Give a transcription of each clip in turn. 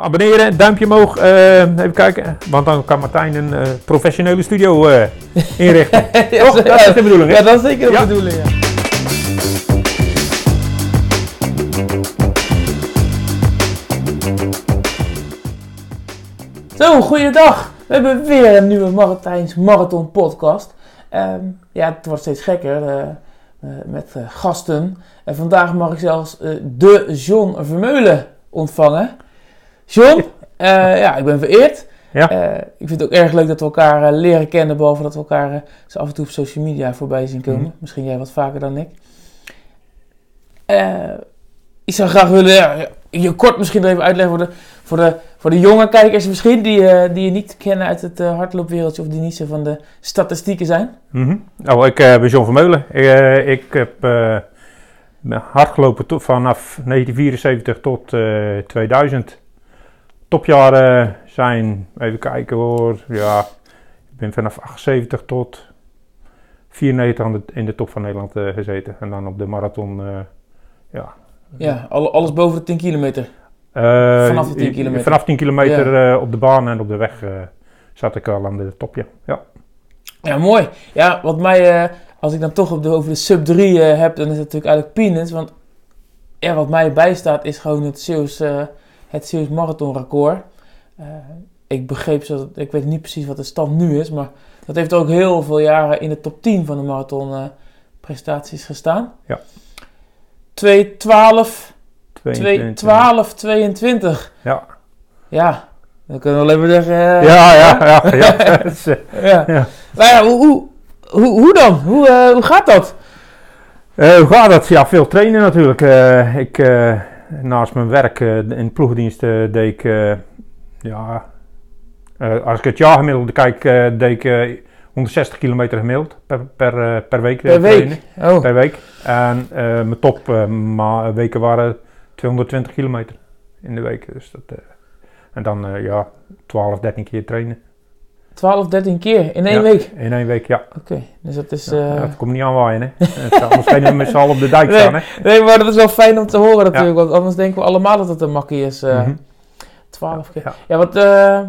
Abonneren, duimpje omhoog. eh, even kijken. Want dan kan Martijn een eh, professionele studio eh, inrichten. Ja, Toch? Dat is de bedoeling, hè? Ja, dat is zeker de Ja. bedoeling, ja. Zo, goeiedag. We hebben weer een nieuwe Maratijns Marathon podcast. Ehm, ja, het wordt steeds gekker met gasten. En vandaag mag ik zelfs de John Vermeulen ontvangen. John, eh, ja, ik ben vereerd. Ja. Eh, ik vind het ook erg leuk dat we elkaar eh, leren kennen, behalve dat we elkaar eh, zo af en toe op social media voorbij zien komen. Mhm. Misschien jij wat vaker dan ik. Ik zou graag willen, je kort misschien even uitleggen voor de, voor de, voor de jonge kijkers misschien, die, die je niet kennen uit het hardloopwereldje of die niet zo van de statistieken zijn. Mhm. Nou, ik ben John Vermeulen. Eh, ik heb ben hard gelopen tot, vanaf 1974 tot eh, 2000. Topjaren zijn, even kijken hoor, ja, ik ben vanaf 78 tot 94 aan de, in de top van Nederland eh, gezeten. En dan op de marathon, eh, ja. Ja, alle- alles boven de 10 kilometer. Eh, Vanaf de 10 kilometer. Vanaf 10 kilometer op de baan en op de weg zat ik al aan de top, ja. ja. Mooi. Ja, wat mij, als ik dan toch op de, over de sub 3 eh, heb, dan is het natuurlijk eigenlijk peanuts. Want ja, wat mij bijstaat is gewoon het Zeeuws, het Zeeuws marathonrecord. Eh, ik begreep, zo, ik weet niet precies wat de stand nu is, maar dat heeft ook heel veel jaren in de top 10 van de marathon eh, prestaties gestaan. Ja. 212, 22. 12, 22. Ja. Ja, dan kunnen we alleen maar zeggen... eh, Ja, ja, ja. ja. Ja. Ja. Nou ja, hoe, hoe, hoe, hoe dan? Hoe, eh, hoe gaat dat? Eh, hoe gaat dat? Ja, veel trainen natuurlijk. Ik, naast mijn werk eh, in de ploegdienst deed ik, eh, ja, eh, als ik het jaargemiddelde kijk, eh, deed ik eh, 160 kilometer gemiddeld per, per, per week. Per week? Oh, Per week. En mijn top weken waren 220 kilometer in de week. Dus dat, en dan ja, 12, 13 keer trainen. 12, 13 keer in één Ja. week. In één week, ja. Oké, dus dat is... Ja, eh, dat komt niet aanwaaien, hè. Het zou anders geen met z'n allen op de dijk Nee. staan, hè. Nee, maar dat is wel fijn om te horen natuurlijk, want anders denken we allemaal dat het een makkie is. eh Mhm. 12 keer. Ja. Wat... eh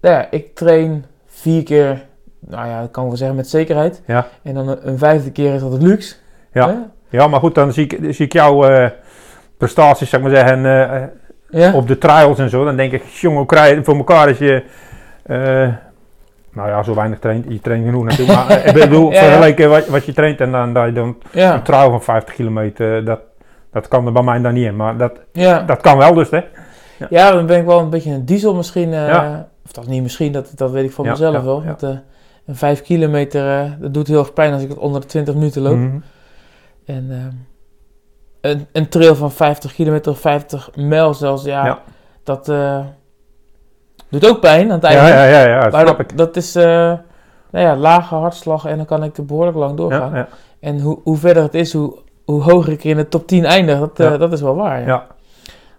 ja, ik train vier keer, nou ja, dat kan ik wel zeggen met zekerheid. Ja. En dan een, een vijfde keer is dat het luxe. Ja. Hè? Ja, maar goed, dan zie ik, zie ik jouw eh, prestaties, zeg maar zeggen, eh, Ja? op de trials en zo. Dan denk ik, jongen, hoe krijg je het voor elkaar als je, eh, nou ja, zo weinig traint. Je traint genoeg natuurlijk, maar eh, ik bedoel, Ja, vergeleken wat, wat je traint en dan, dat je dan een trial van 50 kilometer, dat, dat kan er bij mij dan niet in. Maar dat, dat kan wel dus, hè. ja, dan ben ik wel een beetje een diesel misschien. eh. Of dat niet misschien, dat, dat weet ik van mezelf wel. Want, eh, een 5 kilometer, eh, dat doet heel erg pijn als ik het onder de 20 minuten loop. Mhm. En een, een trail van 50 kilometer of 50 mijl zelfs, ja, Ja. dat eh, doet ook pijn aan het Ja, einde. ja, ja, ja, dat maar snap dat, ik. dat is, eh, nou ja, lage hartslag en dan kan ik er behoorlijk lang doorgaan. Ja, ja, En hoe, hoe verder het is, hoe, hoe hoger ik in de top 10 eindig, dat, eh, Ja. dat is wel waar. Ja. ja.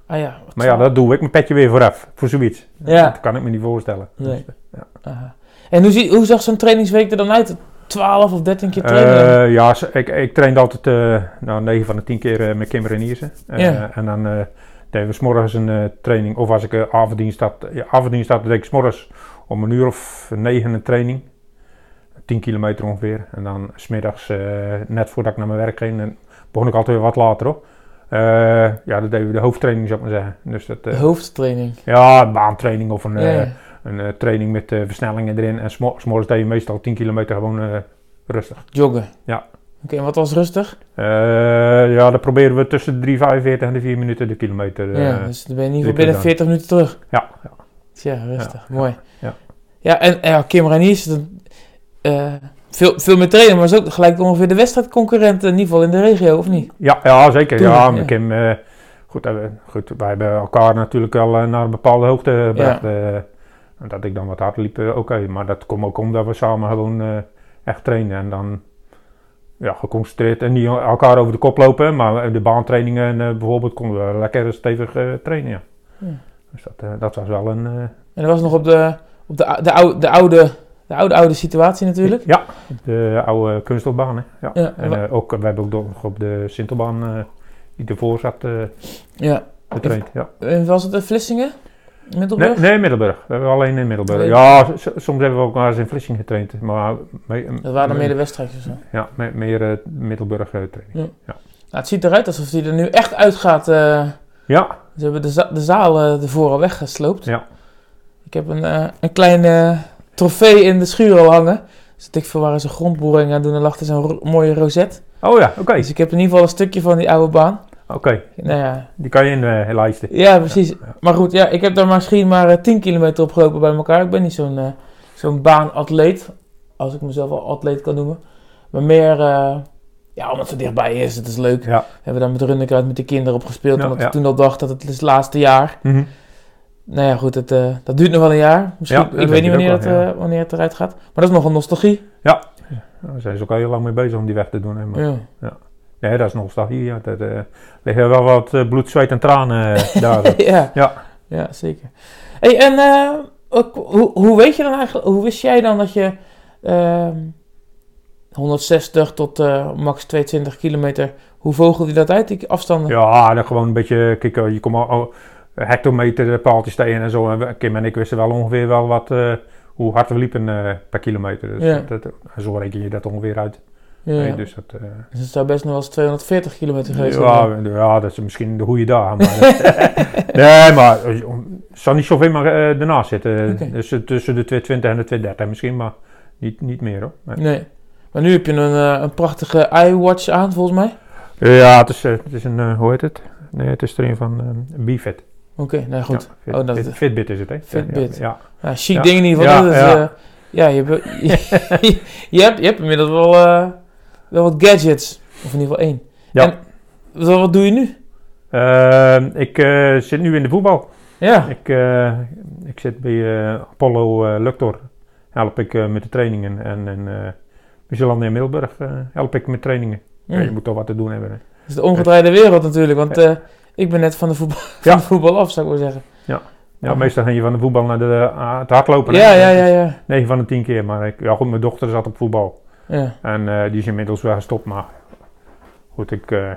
Ah, ja, Maar ja, dat doe ik mijn petje weer vooraf, voor zoiets. Ja. Dat kan ik me niet voorstellen. Nee. Dus, ja. Aha. En hoe, zie, hoe zag zo'n trainingsweek er dan uit? 12 of 13 keer trainen? Eh, ja, ik, ik trainde altijd eh nou, 9 van de 10 keer eh, met Kim Reniersen. Eh, Ja. En dan eh deden we s'morgens een eh, training. Of als ik uh, avonddienst had, ja, avonddienst had, deed ik s'morgens om een uur of negen een training. 10 kilometer ongeveer. En dan smiddags, eh net voordat ik naar mijn werk ging, en begon ik altijd weer wat later. Eh, ja, dat deden we de hoofdtraining, zou ik maar zeggen. Dus dat, eh, de hoofdtraining. ja, een baantraining of een, eh, een eh, training met eh, versnellingen erin. En s'mo- s'morgens deed je meestal 10 kilometer gewoon eh, rustig. Joggen. Ja. Oké, en wat was rustig? Eh, ja, dan proberen we tussen de 3,45 en de 4 minuten de kilometer. eh, ja, dus dan ben je in ieder geval binnen dan. 40 minuten terug. ja, ja. Tja, rustig. Ja, Mooi. ja. Ja, en, ja, Kim Raniers, eh, veel, veel meer trainen, maar is ook gelijk ongeveer de wedstrijdconcurrent, in ieder geval in de regio, of niet? Ja, ja, zeker. Toen, ja, ja. Kim, eh, goed, eh, goed, wij hebben elkaar natuurlijk wel eh, naar een bepaalde hoogte gebracht. eh. En dat ik dan wat hard liep, eh, oké. Maar dat komt ook omdat we samen gewoon eh, echt trainen. En dan ja, geconcentreerd en niet elkaar over de kop lopen. Maar de baantrainingen eh, bijvoorbeeld konden we lekker stevig eh, trainen, ja. Ja. Dus dat, eh, dat was wel een... En dat was nog op de, op de, de, oude, de, oude, de oude, oude situatie natuurlijk. Ja, de oude kunststofbaan. Hè? Ja. Ja, en ook, we hebben ook nog op de Sintelbaan die ervoor zat. Ja. getraind. Ja. En was het in Vlissingen? Nee, Middelburg? nee, Middelburg. We hebben alleen in Middelburg. Nee. Ja, soms hebben we ook wel eens in Vlissingen getraind. Maar Dat waren dan me- meer de wedstrijdjes. of zo. Ja, me- meer eh, Middelburg eh, training. Nou, het ziet eruit alsof hij er nu echt uitgaat. eh Ja, ze hebben de, za- de zaal eh, ervoor al weggesloopt. Ja. Ik heb een, eh, een kleine trofee in de schuur al hangen. Dus ik veel waren ze grondboring aan het doen en lag er zo'n mooie rozet. oh ja, oké. Dus ik heb in ieder geval een stukje van die oude baan. Oké, Nou ja, die kan je in eh lijsten. ja precies. Ja. Maar goed, ja, ik heb daar misschien maar eh, 10 kilometer op gelopen bij elkaar. Ik ben niet zo'n eh, zo'n baanatleet, als ik mezelf wel atleet kan noemen. Maar meer, eh, ja, omdat het zo dichtbij is, het is leuk. Ja. We hebben daar met Runnikruid met de kinderen op gespeeld, Ja, omdat ja. ik toen al dacht dat het het laatste jaar. Mhm. Nou ja, goed, het, eh, dat duurt nog wel een jaar. Misschien, Ja, ik weet niet wanneer, het, ja. eh, wanneer het eruit gaat. Maar dat is nog een nostalgie. Daar zijn ze ook al heel lang mee bezig om die weg te doen. Hè, maar- Ja. Nee, dat is nostalgie. Ja. Dat, eh liggen wel wat eh, bloed, zweet en tranen eh, daar. ja. Ja. Ja, zeker. Hey, en eh, hoe, hoe weet je dan eigenlijk, hoe wist jij dan dat je ehm 160 tot eh, max 22 kilometer, hoe vogelde je dat uit, die afstanden? Ja, dan gewoon een beetje, kijk, je komt al, al hectometer, paaltjes tegen en zo. En Kim en ik wisten wel ongeveer wel wat, hoe hard we liepen per kilometer. Dus Ja. dat- zo reken je dat ongeveer uit. Ja, Nee, ja. dus dat, eh, Dus het zou best nog wel eens 240 kilometer geweest ja, zijn. ja, dat is misschien de goede dag. Maar, nee, maar eh, er zal niet zoveel maar eh, ernaast zitten. Dus tussen de 220 en de 230 misschien, maar niet, niet meer hoor. Nee. Nee. Maar nu heb je een, een prachtige iWatch aan, volgens mij. Ja, het is, het is een, hoe heet het? Nee, het is er een van uh, BFit. Oké, nou goed. Ja, Fit- Oh, dat- Fit- Fitbit is het, hè? Fitbit. Ja, Ja, chic Ja. ding in ieder geval. Ja, dat is, ja. ja, je, hebt, je, je, hebt, je hebt inmiddels wel, wel wat gadgets. Of in ieder geval één. Ja. En wat, wat doe je nu? ja. Ehm, ik eh, zit nu in de voetbal. Ja. Ik, eh, ik zit bij eh, Apollo Luctor. Help ik met de trainingen. En in uh, in Middelburg help ik met trainingen. Ja, je moet toch wat te doen hebben. Hè. Dat is de omgedraaide wereld natuurlijk. Want ik ben net van de, voetbal, van Ja. de voetbal af, zou ik maar zeggen. Ja, Ah. meestal ga je van de voetbal naar de, het hardlopen. Ja, ja, ja, ja. 9 van de 10 keer. Maar ik, ja, goed, mijn dochter zat op voetbal. Ja. En eh, die is inmiddels wel gestopt. Maar goed, ik eh,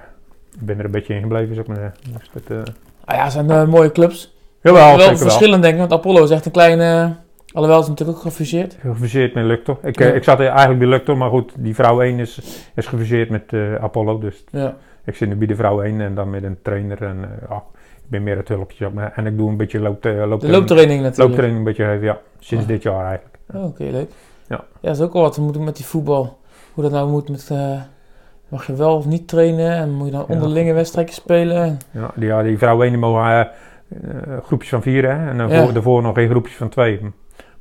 ben er een beetje in gebleven, zeg maar. Dus dat, eh, Ah ja, het zijn mooie clubs. jawel, wel verschillend denk ik. Want Apollo is echt een kleine... alhoewel, is natuurlijk ook gefuseerd. Gefuseerd met Luctor. Ik, Ja. ik zat eigenlijk bij Luctor, maar goed, die vrouw 1 is, is gefuseerd met Apollo. Dus Ja. ik zit nu bij de vrouw 1 en dan met een trainer. En ja, ik ben meer het hulpje. maar. En ik doe een beetje loop, eh, De looptraining. looptraining natuurlijk. Looptraining een beetje, ja. Sinds Ah. dit jaar eigenlijk. Oh, Oké, leuk. Ja. Ja, dat is ook wel wat. Met die voetbal. Hoe dat nou moet met... eh, mag je wel of niet trainen? En moet je dan Ja. onderlinge wedstrijdjes spelen? Ja, die, ja, die vrouw 1 die mogen eh, eh, groepjes van vier, hè. En dan Ja. voor, daarvoor nog geen groepjes van twee.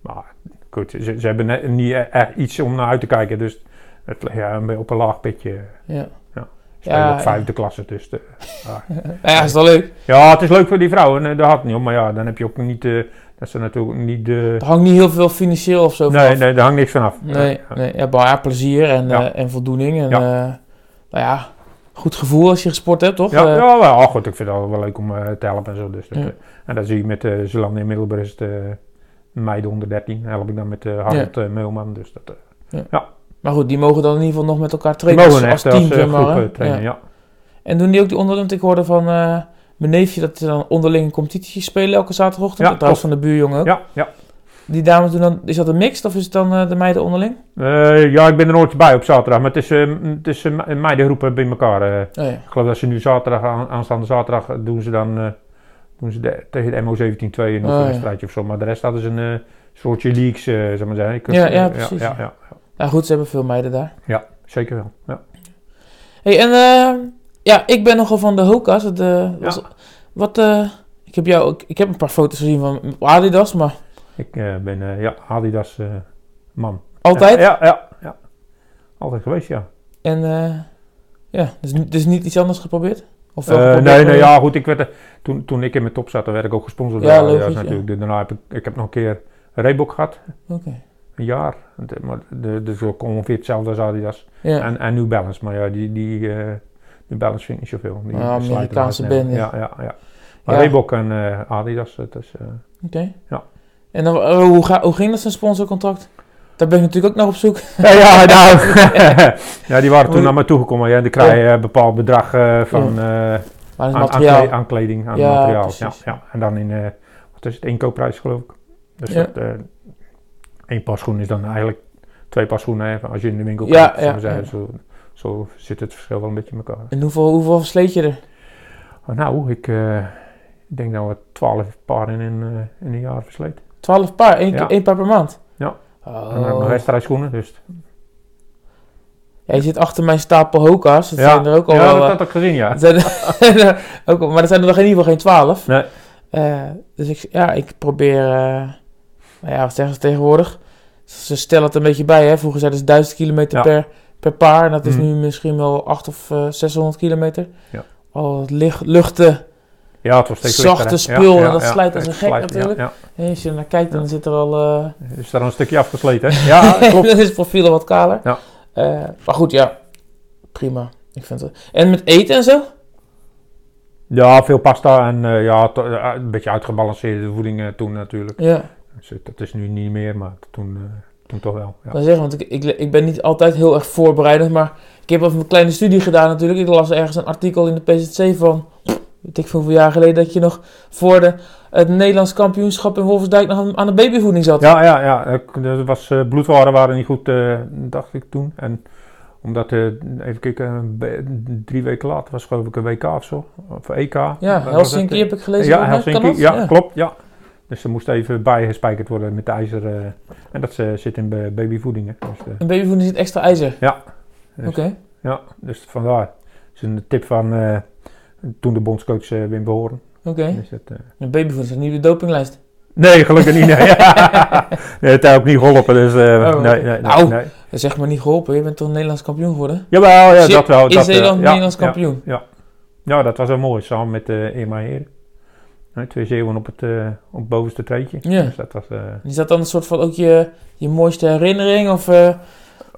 Maar goed, ze, ze hebben net niet echt iets om naar uit te kijken. Dus het ja, een beetje op een laag pitje. Ja. Spelen Ja, op vijfde klasse. Dus de, Ja, is wel leuk. Ja, het is leuk voor die vrouwen, daar had het niet om. Maar ja, dan heb je ook niet, dat ze natuurlijk niet de... Er hangt niet heel veel financieel of zo Nee, vanaf. nee, daar hangt niks vanaf. Nee, Ja, nee. Ja, maar ja, plezier en, Ja. eh, en voldoening. En, Ja. eh, nou ja, goed gevoel als je gesport hebt, toch? Ja, Eh, ja, wel, oh, goed, ik vind het wel, wel leuk om te helpen en zo. Dus dat, Ja. en dat zie je met uh, Zeeland in Middelburg, is het meiden onder 13. help ik dan met Harold Meulman. Dus dat, eh, Maar goed, die mogen dan in ieder geval nog met elkaar die trainen mogen als, echt als team. zeg maar, trainen, Ja. ja. En doen die ook die onderling? Ik hoorde van mijn neefje dat ze dan onderling een competitie spelen elke zaterdagochtend. Ja, trouwens van de buurjongen ook. Ja, ja. Die dames doen dan, is dat een mixed of is het dan eh, de meiden onderling? Eh, ja, ik ben er nooit bij op zaterdag, maar het is, eh, het is uh, meidengroepen bij elkaar. eh. Oh ja. ik geloof dat ze nu zaterdag, aan, aanstaande zaterdag, doen ze dan doen ze de, tegen de MO17-2 nog Oh, een wedstrijdje of zo. Maar de rest hadden ze een soortje leagues, eh zeg maar zeggen. Ja, ja, precies, Ja, ja. ja, Nou goed, ze hebben veel meiden daar. ja, zeker wel. Ja. Hey, en ja, ik ben nogal van de Hoka's. Het, eh, was- Wat, eh, ik, heb jou, ook- ik heb een paar foto's gezien van Adidas, maar Ik eh, ben eh, ja, Adidas eh, man. altijd. Ja, ja, ja. Altijd geweest, ja. En eh, ja, dus, dus niet iets anders geprobeerd? Of Eh, wel geprobeerd, nee, nee, ja, goed. Ik werd, er- toen, toen ik in mijn top zat, dan werd ik ook gesponsord Ja, door Adidas logisch, natuurlijk. Dus Daarna heb ik, ik heb nog een keer Reebok gehad, Oké. een jaar. Maar de, dus ook ongeveer hetzelfde als Adidas. Ja. En, en New Balance, maar ja, die, die eh, Vind ik niet zoveel. Die Ah, Amerikaanse band, Ja, ja, ja. Maar Ja. Reebok en eh, Adidas, het is... eh, Oké. Ja. En dan, eh, hoe, ga, hoe ging dat zijn sponsorcontract? Daar ben ik natuurlijk ook nog op zoek. Ja, ja, nou, ja, die waren toen naar me toegekomen. Ja, die krijg je een bepaald bedrag eh, van, eh, Maar het aan, kleding, aan Ja, materiaal. Ja, precies. ja. En dan in, eh, wat is het, inkoopprijs geloof ik. Dus dat, eh, één paar schoenen is dan eigenlijk twee paar schoenen als je in de winkel koopt. ja, ja. Zo, zo zit het verschil wel een beetje in elkaar. En hoeveel, hoeveel sleet je er? Oh, nou, ik eh, ik denk dat we twaalf paar in een, eh, in een jaar versleet. 12 paar, één, Ja. keer- één paar per maand? Ja. Oh. En dan heb ik nog wedstrijdschoenen, dus... Ja, je zit achter mijn stapel Hoka's. Dat ja, zijn er ook al ja, dat eh, had ik gezien, ja. dat er ook, maar er zijn er nog in ieder geval geen 12. Nee. Eh, dus ik, ja, ik probeer... nou ja, wat zeggen ze tegenwoordig? Ze stellen het een beetje bij, hè. Vroeger zeiden ze 1000 kilometer Ja. per, per paar. En dat is Mhm. nu misschien wel 8 of eh, 600 kilometer. Ja. Al het licht, luchten. Ja, het was steeds Zachte lichter, spul en dat slijt als een gek slijt, natuurlijk. Ja, En als je er naar kijkt, dan zit er al... eh, Is al een stukje afgesleten, hè? Ja, klopt. dan is het profiel wat kaler. Ja. Eh, maar goed, ja. Prima. Ik vind het... En met eten en zo? Ja, veel pasta en eh, ja, eh, een beetje uitgebalanceerde voeding eh, toen natuurlijk. Ja. Dus, eh, dat is nu niet meer, maar toen, eh, toen toch wel. Ik Ja. kan zeggen, want ik, ik, ik ben niet altijd heel erg voorbereidend, maar ik heb even een kleine studie gedaan natuurlijk. Ik las ergens een artikel in de PZC van, weet ik veel hoeveel jaar geleden, dat je nog voor de, het Nederlands kampioenschap in Wolversdijk nog aan, de babyvoeding zat. Ja, ja, ja. Er was, eh, bloedwaren waren niet goed, eh, dacht ik toen. En omdat, eh, even kijken, drie weken later was geloof ik een WK of zo. Of EK. Ja, Helsinki heb ik gelezen. Ja. Helsinki. Dat? Ja, klopt. Ja. Dus er moest even bijgespijkerd worden met ijzer. eh, en dat eh, zit in ba- babyvoeding. Hè. Dus, eh, In babyvoeding zit extra ijzer. dus, Oké. Ja, dus vandaar. Dat is een tip van toen de bondscoach Wim Behoren. Oké. Is eh, Een babyvoeding staat niet op de dopinglijst. Nee, gelukkig niet. Nee. nee, het heeft ook niet geholpen. Dus, Oh, nee, nee, nee, Nou. nee. Is echt maar niet geholpen. Je bent toch Nederlands kampioen geworden? Jawel, ja, dat wel. Is dat, Nederland ja, Nederlands ja, kampioen? Ja, dat was wel mooi. Samen met eh Irma Heren. Nee, twee zeeuwen op het, eh, op het bovenste treetje. Ja. Dus dat was... eh, Is dat dan een soort van ook je, je mooiste herinnering? Of eh,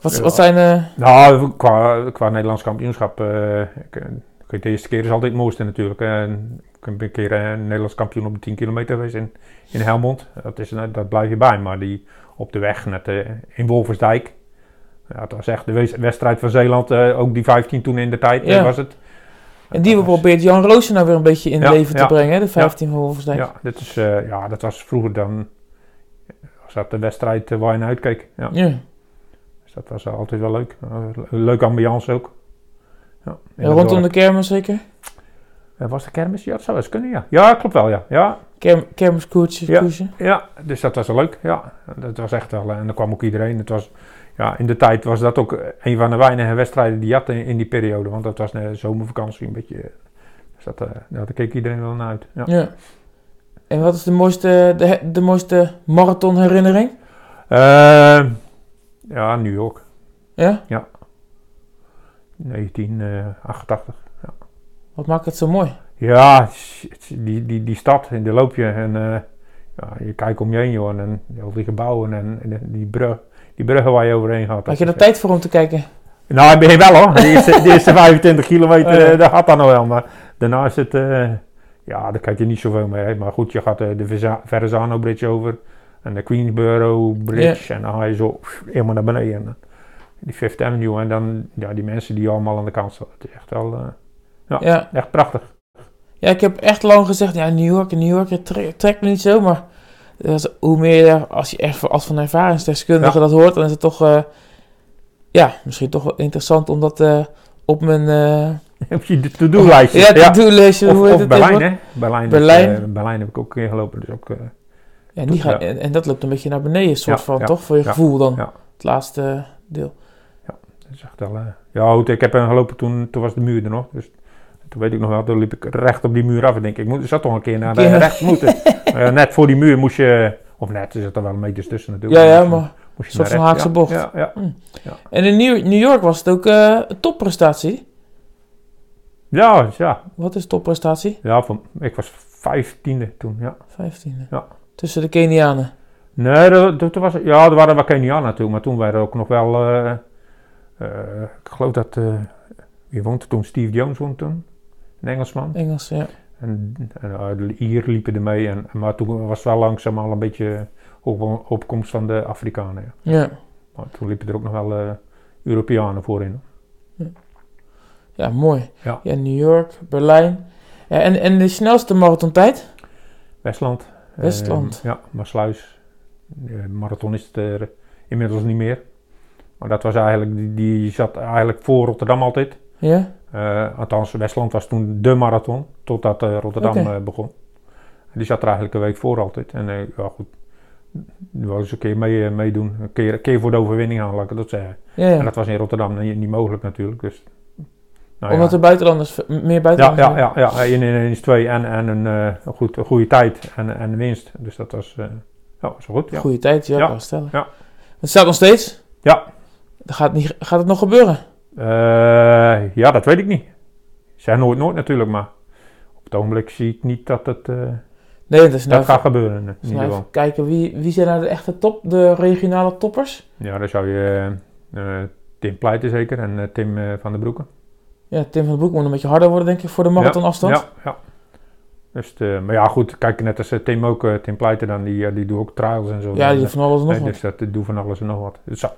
wat, wat zijn... Nou, qua, qua Nederlands kampioenschap. de eerste keer is altijd het mooiste natuurlijk. Ik ben een keer eh, Nederlands kampioen op de 10 kilometer geweest in, in Helmond. Dat, is, dat blijf je bij. Maar die op de weg net, in Wolversdijk. Ja, het was echt de wedstrijd van Zeeland. ook die 15 toen in de tijd Ja. was het. En die was- probeert Jan Roosen nou weer een beetje in leven te brengen, hè? de 15 van Wolversdijk. Ja, dit is, eh, ja, dat was vroeger dan. Was dat de wedstrijd eh, waar je naar uitkeek. Ja. Ja. Dus dat was altijd wel leuk. Uh, leuke ambiance ook. Ja, rondom de kermis zeker? Eh, was de kermis? Ja, dat zou eens kunnen, ja. Ja, klopt wel, ja. Ja, Kerm, kermiskoertje, Ja. ja dus dat was wel leuk. Ja, dat was echt wel. eh, En dan kwam ook iedereen. Het was, ja, in de tijd was dat ook eh, een van de weinige wedstrijden die je had in, in die periode. Want dat was een zomervakantie een beetje. eh, Dus dat, eh, daar keek iedereen wel naar uit. Ja. Ja. En wat is de mooiste, de, de mooiste marathonherinnering? Eh, ja, New York. Ja? 1988. Wat maakt het zo mooi? Ja, die, die, die stad, in de loop je en eh, ja, je kijkt om je heen joh, en al die gebouwen en, en die, brug, die bruggen waar je overheen gaat. Had je er tijd voor om te kijken? eh, Nou, ben je wel hoor. De eerste, de eerste 25 kilometer, Oh, ja. eh, dat gaat dan nog wel. Maar daarna is het, eh, ja, daar kijk je niet zoveel mee. Maar goed, je gaat eh, de Verrazano Bridge over en de Queensboro Bridge en dan ga je zo pff, helemaal naar beneden. En, die Fifth Avenue en dan ja, die mensen die allemaal aan de kant staan. Het is echt wel, eh, Ja. Ja. echt prachtig. Ja, ik heb echt lang gezegd, ja, New York, New York, het tre- trekt me niet zo, maar dat is- hoe meer, als je echt als van ervaringsdeskundige dat hoort, dan is het toch, eh, ja, misschien toch wel interessant om dat eh, op mijn, eh Heb je de to-do-lijstje? ja, to-do-lijstje, Of, hoe heet of het Berlijn, hè? Berlijn, Berlijn. Is, Berlijn heb ik ook een keer gelopen. Dus ook, Ja, en, die Ja. gaat, en, en dat loopt een beetje naar beneden, soort Ja, van, ja, toch? Voor je ja, gevoel dan, ja. het laatste deel. dat is echt wel, ja, goed, ik heb er gelopen toen, toen was de muur er nog. Dus toen weet ik nog wel, toen liep ik recht op die muur af. En denk ik, ik moet, zat toch een keer naar Ja. recht moeten. Ja, net voor die muur moest je, of net, er zit er wel een meters tussen Ja, natuurlijk. ja, je- maar... moest je soort naar van rechts, haakse ja. bocht. Ja, ja. En in New, York was het ook eh, een topprestatie. Ja, ja. Wat is topprestatie? ja van, ik was vijftiende toen, ja. Vijftiende. Ja. Tussen de Kenianen. Nee, dat, dat was, ja, er waren wel Kenianen toen, maar toen waren er ook nog wel, eh, eh, ik geloof dat, eh, wie woonde toen? Steve Jones woonde toen, een Engelsman. Engels, ja. En, en eh, de Ier liepen er mee, en, maar toen was het wel langzaam al een beetje op, opkomst van de Afrikanen. Ja. Ja, Maar toen liepen er ook nog wel eh, Europeanen voorin. ja mooi. Ja. Ja, New York, Berlijn. Ja, en, en de snelste marathontijd? Westland. Westland. Eh, ja, Maasluis. De marathon is het er inmiddels niet meer. Maar dat was eigenlijk, die, die zat eigenlijk voor Rotterdam altijd. Ja? Eh, althans, Westland was toen de marathon, totdat eh, Rotterdam eh, begon. Die zat er eigenlijk een week voor altijd. En ja, goed, wou eens een keer mee, meedoen. Een keer, een keer voor de overwinning aan, laat ik dat zeggen. Ja, ja. En dat was in Rotterdam niet, niet mogelijk natuurlijk. Dus, nou Omdat ja. er buitenlanders, meer Ja, buitenlanders... ja, ja, ja, in, in, in twee en, en een, goed, een goede tijd en, en winst. Dus dat was, ja, was goed. Ja. Goeie tijd, ja, Ja. kan stellen. Ja. Het staat nog steeds. Ja. Gaat, niet, gaat het nog gebeuren? Eh, ja, dat weet ik niet. Zeg nooit nooit natuurlijk, maar op het ogenblik zie ik niet dat het, eh, Nee, dat is nou, dat gaat gebeuren. In dus ieder nou geval. even kijken. Wie, wie zijn nou de echte top? De regionale toppers? Ja, dan zou je eh, eh, Tim Pleiten zeker en eh, Tim eh, van der Broeken. Ja, Tim van den Broek moet een beetje harder worden, denk ik, voor de marathonafstand. Ja, ja. Dus, eh, maar ja, goed, kijk, net als eh, Tim ook, eh, Tim Pleiten dan, die, eh, die doet ook trials en zo. Ja, die Dan, van alles en nog eh, wat. Dus dat doet van alles en nog wat. Zal,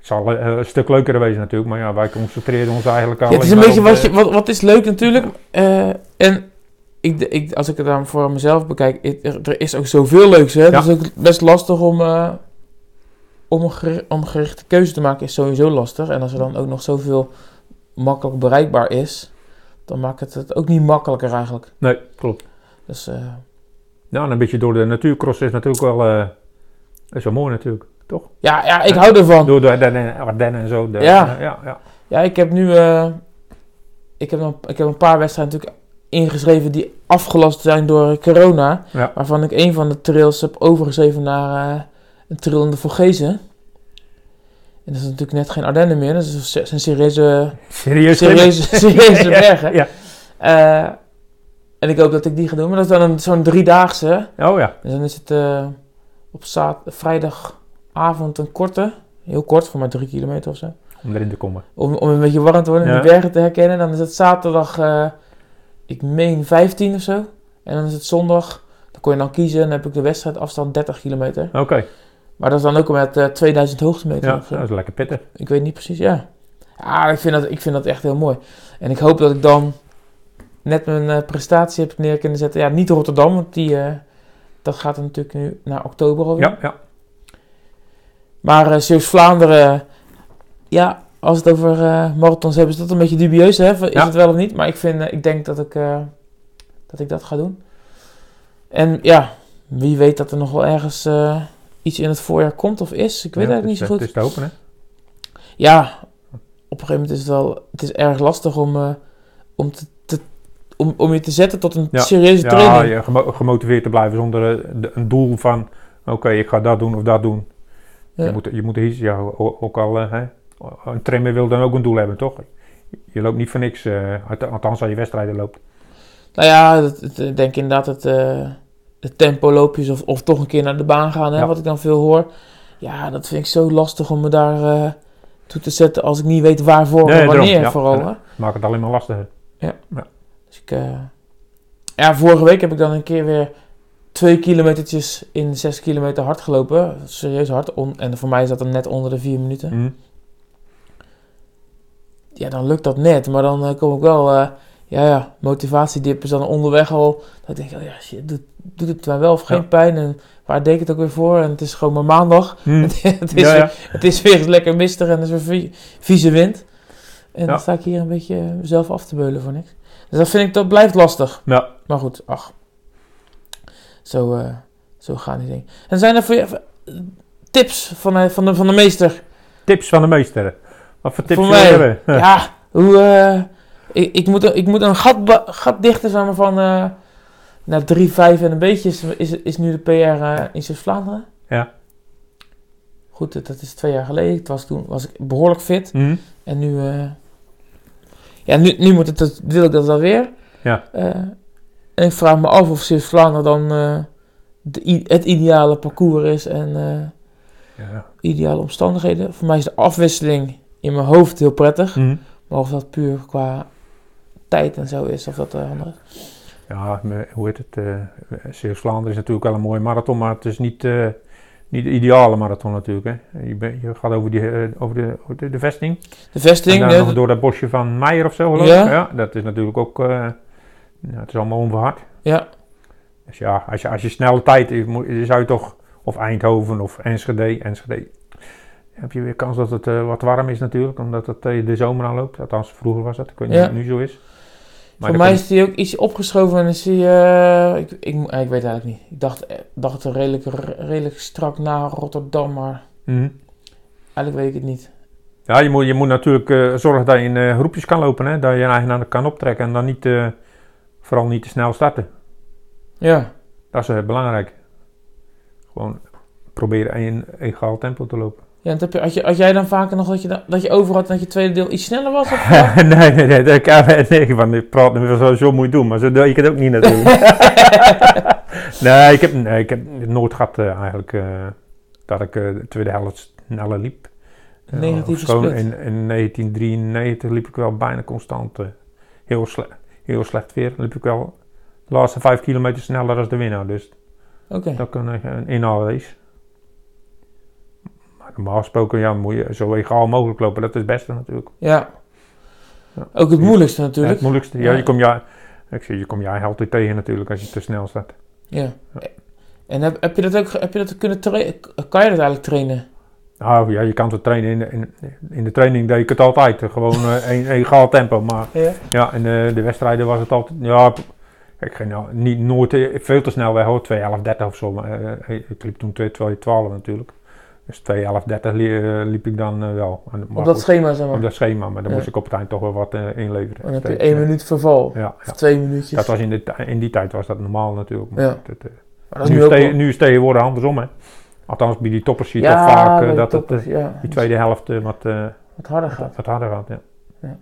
het zal eh, een stuk leuker wezen natuurlijk, maar ja, wij concentreren ons eigenlijk Ja, het is een beetje wat, je, wat, wat is leuk natuurlijk. eh, en ik, ik, als ik het dan voor mezelf bekijk, ik- er, er is ook zoveel leuks. Hè? Het is ook best lastig om, eh, om, een om gerichte keuze te maken, is sowieso lastig. En als er dan ook nog zoveel makkelijk bereikbaar is, dan maakt het het ook niet makkelijker eigenlijk. Nee, klopt. Dus Ja, en een beetje door de natuurcross is natuurlijk wel, is wel mooi natuurlijk, toch? ja, ja, ik hou ervan. Door de Ardennen, en zo. De, Ja. ja, ja. Ja, ik heb nu eh, ik heb, een, ik heb een paar wedstrijden natuurlijk ingeschreven die afgelast zijn door corona. Ja. Waarvan ik een van de trails heb overgeschreven naar eh, een trail in de Vogezen. En dat is natuurlijk net geen Ardennen meer. Dat is een, serieuze, Serieus? serieuze, serieuze bergen. Ja. En ik hoop dat ik die ga doen. Maar dat is dan een- zo'n driedaagse. Oh ja. Dus dan is het eh, op zaad, vrijdagavond een korte. Heel kort, voor maar drie kilometer of zo. Om erin te komen. Om, om een beetje warm te worden en Ja. de bergen te herkennen. Dan is het zaterdag, eh, ik meen 15 of zo. En dan is het zondag, dan kon je dan kiezen. En dan heb ik de wedstrijd afstand 30 kilometer. Oké. Maar dat is dan ook met eh 2000 hoogtemeter. Ja, dat is lekker pittig. Ik weet niet precies, ja. Ja, ik vind, dat, ik vind dat echt heel mooi. En ik hoop dat ik dan net mijn eh, prestatie heb neer kunnen zetten. Ja, niet Rotterdam, want die, dat gaat natuurlijk nu naar oktober alweer. Ja, ja. Maar uh, Zeeuws-Vlaanderen, ja, als het over eh, marathons hebben, is dat een beetje dubieus, hè? Is Ja. het wel of niet? Maar ik, vind, eh, ik denk dat ik, eh, dat ik dat ga doen. En ja, wie weet dat er nog wel ergens eh, iets in het voorjaar komt of is. Ik weet Ja, eigenlijk niet zo goed. Het is te hopen, hè? Ja, op een gegeven moment is het wel, het is erg lastig om, eh, om, te, om, om je te zetten tot een Ja. serieuze Ja, training. je gemo- gemotiveerd te blijven zonder eh, de- een doel van... Oké, ik ga dat doen of dat doen. Ja. Je moet, je moet. Ja, ook al... eh, hè, een trainer wil dan ook een doel hebben, toch? Je loopt niet voor niks. eh, alt- althans, als je wedstrijden loopt. Nou ja, ik denk inderdaad het, eh het tempo loopjes of, of toch een keer naar de baan gaan, hè, Ja. wat ik dan veel hoor. Ja, dat vind ik zo lastig om me daar toe te zetten als ik niet weet waarvoor Nee, en wanneer ja. vooral. Ja. Maakt het alleen maar lastiger. Dus ik, ja, vorige week heb ik dan een keer weer twee kilometertjes in zes kilometer hard gelopen. Serieus hard. On- en voor mij is dat dan net onder de vier minuten. Hm. Ja, dan lukt dat net. Maar dan eh, kom ik wel... eh, ja, ja, motivatiedip is dan onderweg al. Dat ik denk, oh ja, shit, doet, doet het mij wel of geen Ja. pijn? En waar deed ik het ook weer voor? En het is gewoon maar maandag. Hm. het, is Ja, weer, het is weer lekker mistig en er is weer vie- vieze wind. En dan sta ik hier een beetje mezelf af te beulen voor niks. Dus dat vind ik, dat blijft lastig. Ja. Maar goed, ach. Zo, eh, zo gaan die dingen. En zijn er voor je eh, tips van, de- van, de, van de meester? Tips van de meester. Wat voor tips Voor mij. hebben? Ja, hoe... eh, ik, ik, moet, ik moet een gat, gat dichten zeg maar, van... eh naar 3, 5 en een beetje is, is, is nu de PR eh, in Zuid-Vlaanderen. Ja. Goed, dat is twee jaar geleden. Het was, toen was ik behoorlijk fit. Hm. En nu... eh, ja, nu, nu moet het, wil ik dat wel weer. Ja. Eh, en ik vraag me af of Zuid-Vlaanderen dan eh, de, het ideale parcours is en eh, Ja. ideale omstandigheden. Voor mij is de afwisseling in mijn hoofd heel prettig. Hm. Maar of dat puur qua tijd en zo is, of dat eh, andere. Ja, hoe heet het? Zeeuws-Vlaanderen is natuurlijk wel een mooie marathon, maar het is niet, eh, niet de ideale marathon natuurlijk. Hè. Je, ben- je gaat over, die, over, de, over de, de vesting. De vesting, en dan door dat bosje van Meijer of zo geloof Ja. ik. Ja, dat is natuurlijk ook... Ja, het is allemaal onverhard. Ja, Dus ja, als je, als je snelle tijd moet- zou je toch, of Eindhoven of Enschede, Enschede, heb je weer kans dat het eh, wat warm is natuurlijk, omdat het eh, de zomer aanloopt. Althans, vroeger was dat, ik weet niet Ja. of het nu zo is. Maar voor mij is die ook iets opgeschoven en is die, eh, ik, ik, ik weet eigenlijk niet. Ik dacht, dacht er redelijk, redelijk strak na Rotterdam, maar Mhm. eigenlijk weet ik het niet. Ja, je moet, je moet natuurlijk zorgen dat je in groepjes kan lopen, hè? dat je je eigen kan optrekken en dan niet, vooral niet te snel starten. Ja, Dat is eh, belangrijk. Gewoon proberen in egaal tempo te lopen. ja en heb je, had, je, had jij dan vaker nog dat je, da- dat je over had en dat je tweede deel iets sneller was? Of, nee, nee, nee, dat kan nee, van ik praat nu zo, zo moet je doen, maar zo ik het ook niet natuurlijk. nee, ik heb, nee, ik heb nooit gehad eh, eigenlijk eh, dat ik de tweede helft sneller liep. Negatieve in, in 1993 liep ik wel bijna constant. heel, sle heel slecht weer. liep ik wel de laatste vijf kilometer sneller als de winnaar. Dus Oké, dat kan een, inhaalrace. Maar normaal gesproken ja, moet je zo egaal mogelijk lopen. Dat is het beste natuurlijk. ja. Ja. Ook het moeilijkste Ja, natuurlijk. het moeilijkste. Ja, je komt ja, ik zie, je komt je altijd tegen natuurlijk als je te snel staat. Ja. En heb, heb je dat ook heb je dat kunnen trainen? Kan je dat eigenlijk trainen? Nou ja, je kan het trainen in de, in, in de training deed ik het altijd. eh, Gewoon eh, een egaal tempo. Maar Ja. ja, in de, de wedstrijden was het altijd. Ja, ik ging nou, niet nooit eh, veel te snel weg hoor. 2, 11, 30 of zo. Maar eh, ik liep toen 2, 2, 12 natuurlijk. Dus 2, 11, 30 li- eh, liep ik dan eh, wel. En- Op dat goed, schema zeg maar. op dat schema. Maar dan Ja. moest ik op het eind toch wel wat eh, inleveren. Dan heb je één minuut verval. Ja, Of ja. twee minuutjes. Dat was in, de, in die tijd was dat normaal natuurlijk. Maar Ja. dat, eh, Maar dat is nu, nu is nu tegenwoordig andersom, hè. Althans, bij die toppers zie je ja, toch vaak eh, dat het, eh, ja. die tweede helft eh, wat, wat harder gaat. wat harder gaat. Ja.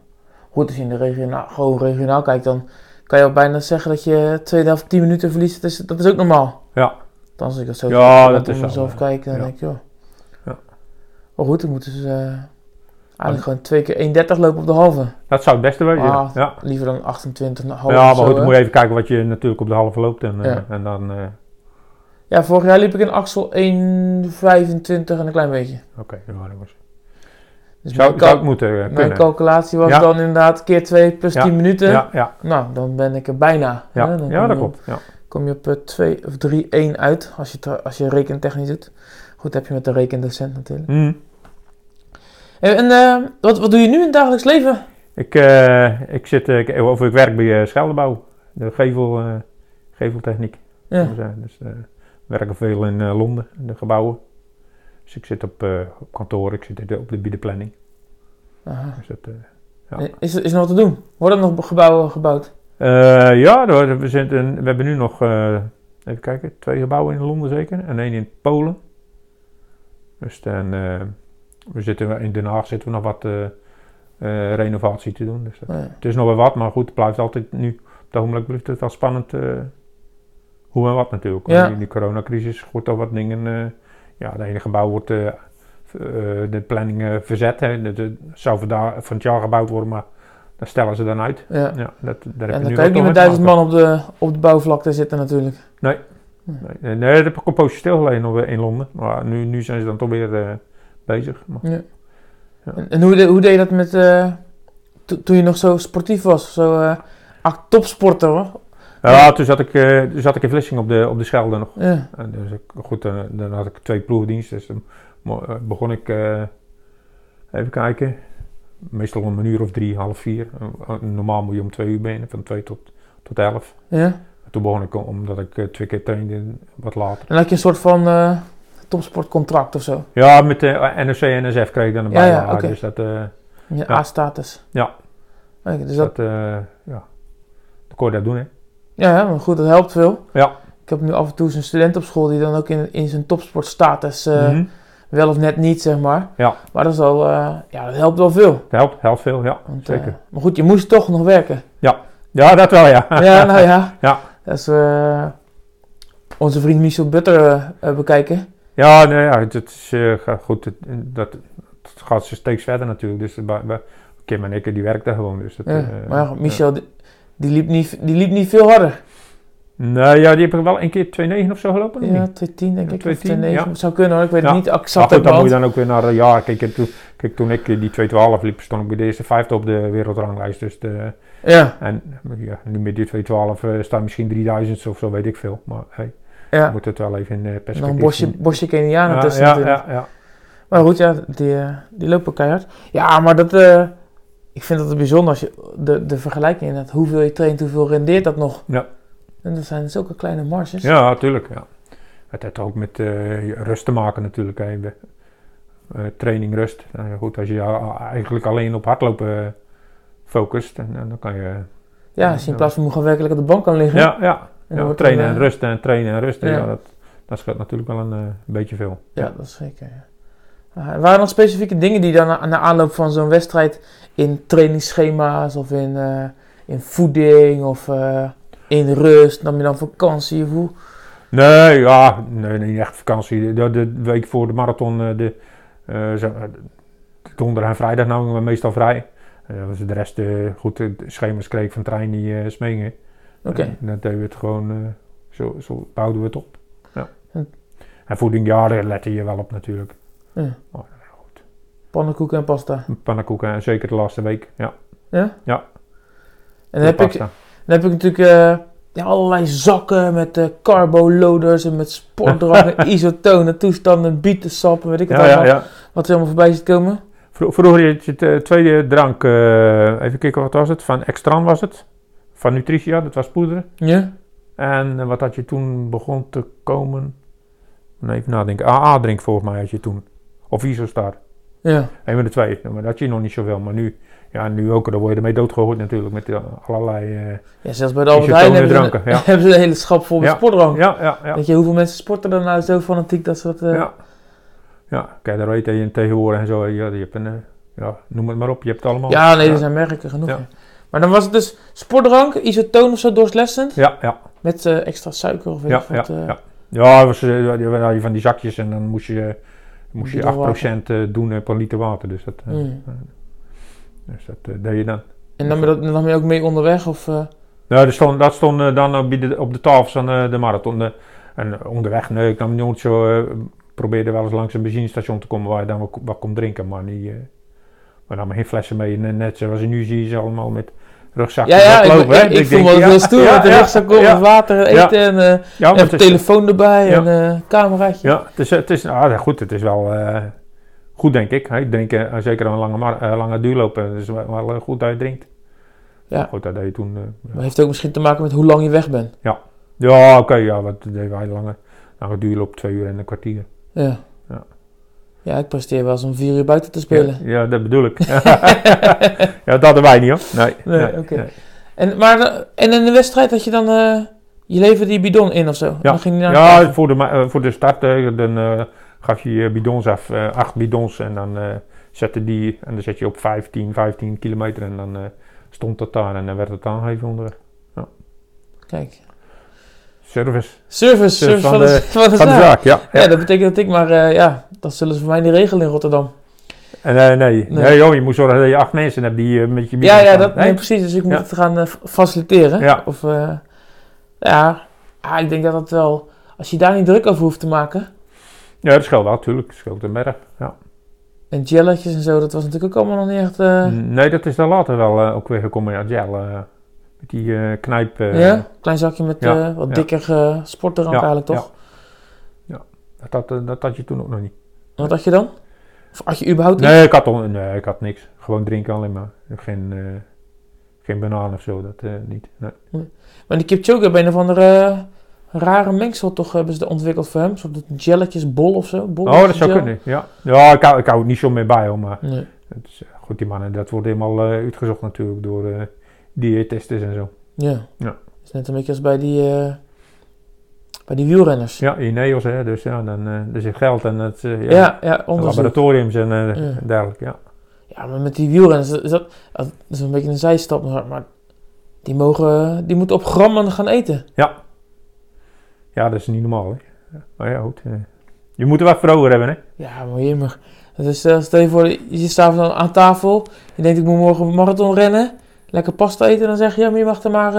Goed, als je in de regionaal, gewoon regionaal kijkt, dan kan je al bijna zeggen dat je tweede helft 10 minuten verliest. Dat is, dat is ook normaal. Ja. Dan als ik dat zo Ja, dat is zo, mezelf ja. kijk, dan Ja. denk ik, joh. Ja. Maar goed, dan moeten ze eigenlijk gewoon twee keer 1,30 lopen op de halve. Dat zou het beste wezen. ja. Ah, ja. Liever dan 28 half Ja, maar goed, dan moet je even kijken wat je natuurlijk op de halve loopt. En, Ja. en dan, Ja, vorig jaar liep ik in Axel 1,25 en een klein beetje. oké, ja, dat was- Dus zou, mijn, zou het moeten eh, mijn kunnen. calculatie was Ja. dan inderdaad keer 2 plus Ja. 10 minuten. Ja, ja, Nou, dan ben ik er bijna. ja. dat klopt. Ja. kom je op eh, 2 of 3, 1 uit als je, eh, als je rekentechnisch doet. Goed, heb je met de rekendocent natuurlijk. Hm. En, en, eh, wat, wat doe je nu in het dagelijks leven? Ik, eh, ik, zit, eh, ik, of ik werk bij eh, Scheldebouw, de gevel, eh, geveltechniek. Ja. Dus, we werken veel in eh, Londen, in de gebouwen. Dus ik zit op, eh, op kantoor, ik zit op de, bij de planning. Aha. Dus dat, eh, Ja. Is, er- is er nog wat te doen? Worden er nog gebouwen gebouwd? Ja, we, we hebben nu nog, even kijken, twee gebouwen in Londen zeker. En één in Polen. Dus dan, we zitten, in Den Haag zitten we nog wat renovatie te doen. Dus dat- Oh ja. het is nog wel wat, maar goed, het blijft altijd nu, op het ogenblik blijft het wel spannend hoe en wat natuurlijk. Ja. In die coronacrisis wordt al wat dingen, eh, ja, het ene gebouw wordt, eh, eh, de planning verzet. Hè. Het zou vandaag, van het jaar gebouwd worden, maar dan stellen ze dan uit. Ja. Ja, dat, daar heb En je dan nu kan je ook niet met duizend man op de, op de bouwvlakte zitten natuurlijk. Nee, nee, nee, dat heb ik een poosje stilgelegen in Londen. Maar nu, nu zijn ze dan toch weer bezig. Maar, Ja. Ja. En, en hoe, de- hoe deed je dat met, to- toen je nog zo sportief was? Zo topsporter hoor. Ja, toen zat ik, toen zat ik in Vlissingen op de, op de Schelde nog. Ja. En dus ik, goed, dan, dan had ik twee ploegdiensten. Dus dan eh, begon ik, eh, even kijken, meestal om een uur of drie, half vier. Normaal moet je om twee uur beginnen, van twee tot, tot elf. ja. En toen begon ik, om- omdat ik twee keer trainde, wat later. En had je een soort van topsportcontract of zo? Ja, met de NOC en NSF kreeg ik dan een Ja. Dus dat, Je Ja. A-status. Ja. Dus dat, dat, ja, dan kon je dat doen, hè. Ja, ja, maar goed, dat helpt veel. Ja. Ik heb nu af en toe zo'n student op school die dan ook in, in zijn topsportstatus eh, Mhm. wel of net niet, zeg maar. Ja. Maar dat is al, eh, ja, dat helpt wel veel. Dat helpt, helpt veel, ja, Want, zeker. eh, maar goed, je moest toch nog werken. ja, dat wel, ja. ja, nou ja. Ja. Als we onze vriend Michel Butter eh, eh, bekijken. Ja, nee, ja, het, het is eh, goed. Dat, het gaat steeds verder natuurlijk. Dus bij, bij Kim en ik, die werkten gewoon. Dus dat, Ja. eh, maar ja, Michel, die, liep niet, die liep niet veel harder. Nee, ja, die heb ik wel een keer 2,9 of zo gelopen. of Ja, niet? 210 denk Ja, ik. Of 210, 209. ja. Zou kunnen hoor, ik weet Ja. het niet Maar exact goed, uit dan moet je dan ook weer naar een jaar. Kijk, en toen, kijk, toen ik eh, die 212 liep, stond ik bij de eerste vijfde op de wereldranglijst. Dus de, Ja, En ja, nu met die 212 eh staan misschien 3000 of zo, weet ik veel. Maar hey, je ja. moet het wel even in eh, En perspectief dan een bosje, bosje Kenianen ja, tussen ja, natuurlijk. ja, ja. Maar goed, ja, die, eh, die lopen keihard. Ja, maar dat... eh, ik vind dat het bijzonder als je... De, de vergelijking inderdaad. Hoeveel je traint, hoeveel rendeert dat nog? Ja. En dat zijn zulke kleine marges. Ja, natuurlijk. Ja. Het heeft ook met eh, rust te maken natuurlijk. Hè. Eh, training, rust. Nou goed, als je eigenlijk alleen op hardlopen eh, focust, en, en dan kan je... Ja, als je in plaats van moet gaan werkelijk op de bank kan liggen. Ja, ja. En ja trainen en rusten en trainen en rusten. ja. Ja. dat, dat scheelt natuurlijk wel een beetje veel. Ja, dat is zeker. Ja. Ah, waren er specifieke dingen die dan de aanloop van zo'n wedstrijd in trainingsschema's of in, eh, in voeding of eh, in rust, nam je dan vakantie of hoe? Nee, ja, nee, niet echt vakantie. De, de week voor de marathon, eh, de, eh, eh, donderdag en vrijdag namen we meestal vrij. Eh, was de rest, eh, goed, de schema's kreeg van trein die eh smingen. Oké. Dan deden we het gewoon, eh, zo, zo bouwden we het op. Ja. Hm. En voeding, ja, daar lette je wel op natuurlijk. Ja. Maar, ja, goed. Pannenkoeken en pasta. Pannenkoeken, en zeker de laatste week. Ja, Ja? Ja. En dan heb, ik, dan heb ik natuurlijk eh, ja, allerlei zakken met eh carbo-loaders en met sportdrank en isotonen, toestanden, bietensap en weet ik het Ja, allemaal. ja. Wat er allemaal voorbij ziet komen. Vro- Vroeger had je het eh, tweede drank, even kijken wat was het, van Extran was het. Van Nutritia, dat was poeder. Ja? En wat had je toen begon te komen? Even nadenken. AA-drink volgens mij had je toen. Of Isostar. Ja. Een van de twee. Maar dat had je nog niet zoveel. Maar nu, ja, nu ook. Daar word je ermee doodgegooid natuurlijk. Met eh, allerlei... eh, ja, zelfs bij de Albert Heijn hebben, ze Isotone een- dranken, ja. hebben ze een hele schap vol met Ja. sportdrank. ja, ja, ja. Weet je, hoeveel mensen sporten er nou zo fanatiek dat ze dat... eh, ja. Ja, kijk, daar weet je in tegenwoordig en zo. Ja, je hebt een, ja, noem het maar op. Je hebt het allemaal. Ja, nee, er zijn merken genoeg. Maar dan was het dus sportdrank, isotoon of zo, doorslessend. Ja, ja. Met extra suiker of weet Ja, wat. ja, ja. Ja, was, van die zakjes en dan moest je, moest je Bidon 8% eh, doen per liter water. Dus dat, eh, Mm. dus dat eh, deed je dan. En nam je, dat, nam je ook mee onderweg? Of, eh, Ja, dat stond, dat stond eh, dan op de, op de tafel van eh, de marathon. Eh, en onderweg, nee, ik nam nooit zo. eh, probeerde wel eens langs een benzinestation te komen waar je dan wat, wat kon drinken, maar niet. eh maar nam geen flessen mee. En net zoals je nu zie je ze allemaal met rugzakjes ja, ja, ik, oplopen, ik, ik, Dus vond denk, wel ja, heel stoer ja, met de ja, rugzak op, ja, met water en Ja. eten en, eh Ja, maar en het is- telefoon erbij Ja. en eh cameraatje. Ja, het is, het is ah, goed. Het is wel eh, goed, denk ik. Drinken, eh, zeker een lange, eh, lange duurlopen. Het is wel, wel eh, goed dat je drinkt. Ja. Goed, dat deed je toen. eh, Maar heeft ook misschien te maken met hoe lang je weg bent. ja, oké. ja, wat deden wij lange, lange duurloop? Twee uur en een kwartier. Ja. Ja. Ja, ik presteer wel eens om vier uur buiten te spelen. Ja, ja, dat bedoel ik. ja, dat hadden wij niet hoor. Nee. Nee, oké. En, maar, eh, en in de wedstrijd had je dan... eh, je leverde die bidon in of zo? Dan ging die naar de Ja, voor de, eh, voor de start dan, gaf je je bidons af, acht bidons en dan zette die en dan zet je op 15, 15 kilometer en dan stond het daar en dan werd het aangegeven onderweg. Kijk. Service Service, service van, de, van de van de zaak. ja. Ja, dat betekent dat ik maar... ja, dat zullen ze voor mij niet regelen in Rotterdam. En, eh, nee, Nee. nee. joh, je moet zorgen dat je acht mensen hebt die eh, met je Ja, ja, dat, nee, Nee? precies. Dus ik moet Ja. het gaan eh, faciliteren. Ja. Of, ja, ah, ik denk dat dat wel... Als je daar niet druk over hoeft te maken... Ja, dat scheelt wel, natuurlijk. Dat scheelt een. Ja. En gelletjes en zo, dat was natuurlijk ook allemaal nog niet echt... eh, Nee, dat is dan later wel ook weer gekomen. Ja, gel. met die knijp. ja? Klein zakje met ja, wat dikker sportdrank eigenlijk, toch? Ja. Dat, eh, dat had je toen ook nog niet. Wat had je dan? Of had je überhaupt iets? Nee, ik had, al- nee, ik had niks. Gewoon drinken alleen maar. Geen, eh, geen banaan of zo, dat eh, niet. Nee. Maar die Kipchoge hebben een of andere eh, rare mengsel toch hebben ze ontwikkeld voor hem. Zo'n jelletjes bol of zo. Bol Oh, dat zou kunnen, ja. Ja, ik hou, ik hou het niet zo mee bij, hoor, maar Nee. het is, goed, die mannen, dat wordt helemaal uitgezocht natuurlijk door diëtisten en zo. Ja. Ja. Is net een beetje als bij die, bij die wielrenners. Ja, Ineos, hè, dus ja, dan eh, er zit geld en het, eh, Ja, ja, ja, laboratoriums en eh, Ja. dergelijke, ja. Ja, maar met die wielrenners, is dat, dat is een beetje een zijstap, maar, die, mogen, die moeten op grammen gaan eten. Ja, dat is niet normaal, hè. Ja, Maar ja, goed. je moet er wat voor over hebben, hè. Ja, maar jemig. Dus uh, stel je voor, je zit s'avonds aan tafel, je denkt ik moet morgen een marathon rennen, lekker pasta eten, dan zeg je ja, maar je mag er maar,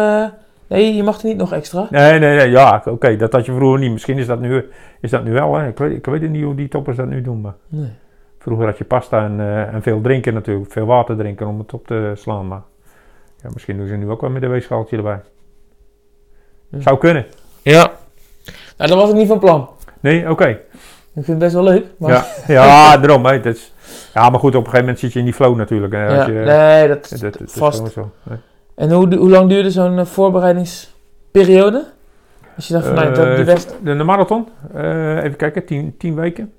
nee, je mag er niet nog extra. Nee, nee, nee, ja, oké, dat had je vroeger niet. Misschien is dat nu, is dat nu wel, hè. Ik weet, ik weet niet hoe die toppers dat nu doen, maar Nee. vroeger had je pasta en, eh, en veel drinken natuurlijk, veel water drinken om het op te slaan, maar Ja, misschien doen ze nu ook wel met een weegschaaltje erbij. Zou kunnen. Ja. Nou, dat was ik niet van plan. Nee, oké. Ik vind het best wel leuk. Maar Ja, ja daarom. Hè. Dat is, ja, maar goed, op een gegeven moment zit je in die flow natuurlijk. Hè, als Ja, je, nee, dat, dat, dat is vast. zo. Nee. En hoe, hoe lang duurde zo'n eh, voorbereidingsperiode? Als je dacht van, nou, dat, die Eh, best... de, de marathon, eh, even kijken, 10 10 weken.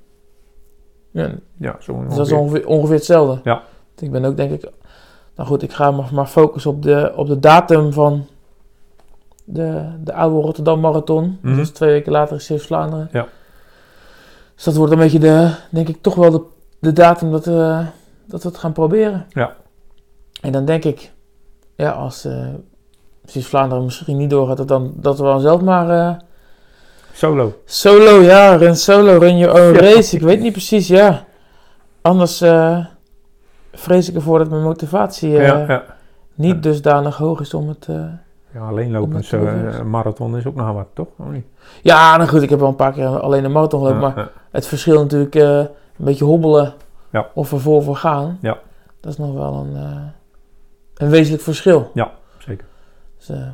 Ja, Ja, zo dus dat is ongeveer, ongeveer hetzelfde. Ja. Ik ben ook denk ik... Nou goed, ik ga maar, maar focussen op de, op de datum van de, de oude Rotterdam Marathon. Dat is twee weken later in Zeeuws-Vlaanderen. Ja. Dus dat wordt een beetje de, denk ik, toch wel de, de datum dat, we dat we het gaan proberen. Ja. En dan denk ik, ja, als uh, Zeeuws-Vlaanderen misschien niet doorgaat, dat, dan, dat we dan zelf maar... eh, Solo. Solo, ja, run solo, run your own Ja. race. Ik weet niet precies, ja. Anders eh, vrees ik ervoor dat mijn motivatie ja, ja. niet dusdanig hoog is om het... ja, alleen lopen, eh, marathon is ook nog wat, toch? Of niet? Ja, nou goed, ik heb wel een paar keer alleen een marathon gelopen, maar het verschil natuurlijk een beetje hobbelen of er vol voor gaan. Ja. Dat is nog wel een, een wezenlijk verschil. zeker. Dus eh,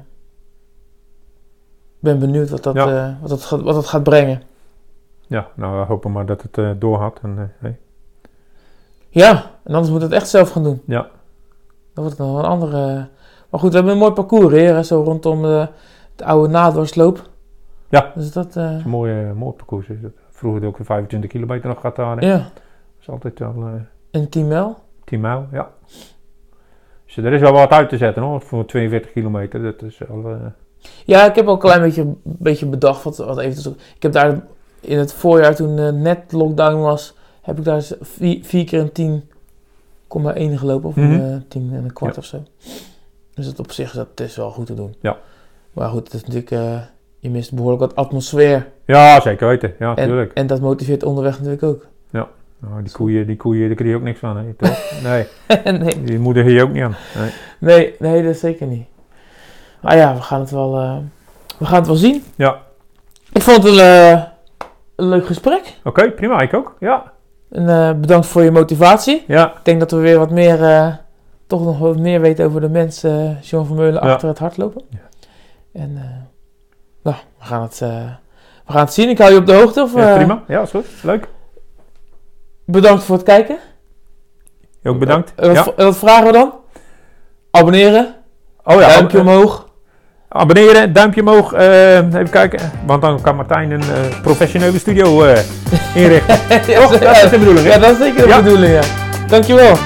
ik ben benieuwd wat dat, Ja. eh, wat, dat gaat, wat dat gaat brengen. Ja, nou, we hopen maar dat het eh doorgaat. En, hey. Ja, en anders moet het echt zelf gaan doen. Ja. Dan wordt het nog een andere... Maar goed, we hebben een mooi parcours hier, zo rondom de, de oude nadoorsloop. Ja. Dus dat, Het is een mooi, mooi parcours. Is het. Vroeger ook weer 25 kilometer nog gehad daar. hè. ja, Dat is altijd wel een 10 mijl. 10 mijl, ja. Dus er is wel wat uit te zetten hoor, voor 42 kilometer. Dat is wel... eh, Ja, ik heb ook een klein beetje, beetje bedacht wat, wat even Ik heb daar in het voorjaar, toen eh, net lockdown was, heb ik daar eens vier, vier keer een 10,1 gelopen. Of Mhm. een eh, 10 en een kwart Ja. of zo. Dus dat op zich dat is wel goed te doen. Ja. Maar goed, het is natuurlijk, je mist behoorlijk wat atmosfeer. ja, zeker weten. Ja, En, natuurlijk. en dat motiveert onderweg natuurlijk ook. Nou, die koeien, die koeien, daar krijg je ook niks van, hè, toch? Nee, nee, die moeder hier ook niet aan. Nee. nee, nee, dat zeker niet. Maar ja, we gaan het wel, eh, we gaan het wel zien. Ja, Ik vond het een, eh, een leuk gesprek. oké, prima, ik ook. Ja, En eh, bedankt voor je motivatie. ja, Ik denk dat we weer wat meer, toch nog wat meer weten over de mensen, John Vermeulen, Ja. achter het hardlopen. Ja. En, nou, we gaan, het, we gaan het zien. Ik hou je op de hoogte. Of, ja, prima. Ja, is goed. Leuk. Bedankt voor het kijken. Ook bedankt. Eh, wat, Ja. v- wat vragen we dan? Abonneren. Oh ja, duimpje omhoog. abonneren, duimpje omhoog. eh, even kijken, want dan kan Martijn een eh, professionele studio eh, inrichten. ja, Toch? Dat is de bedoeling, hè? Ja, dat is zeker de bedoeling, ja. Dankjewel.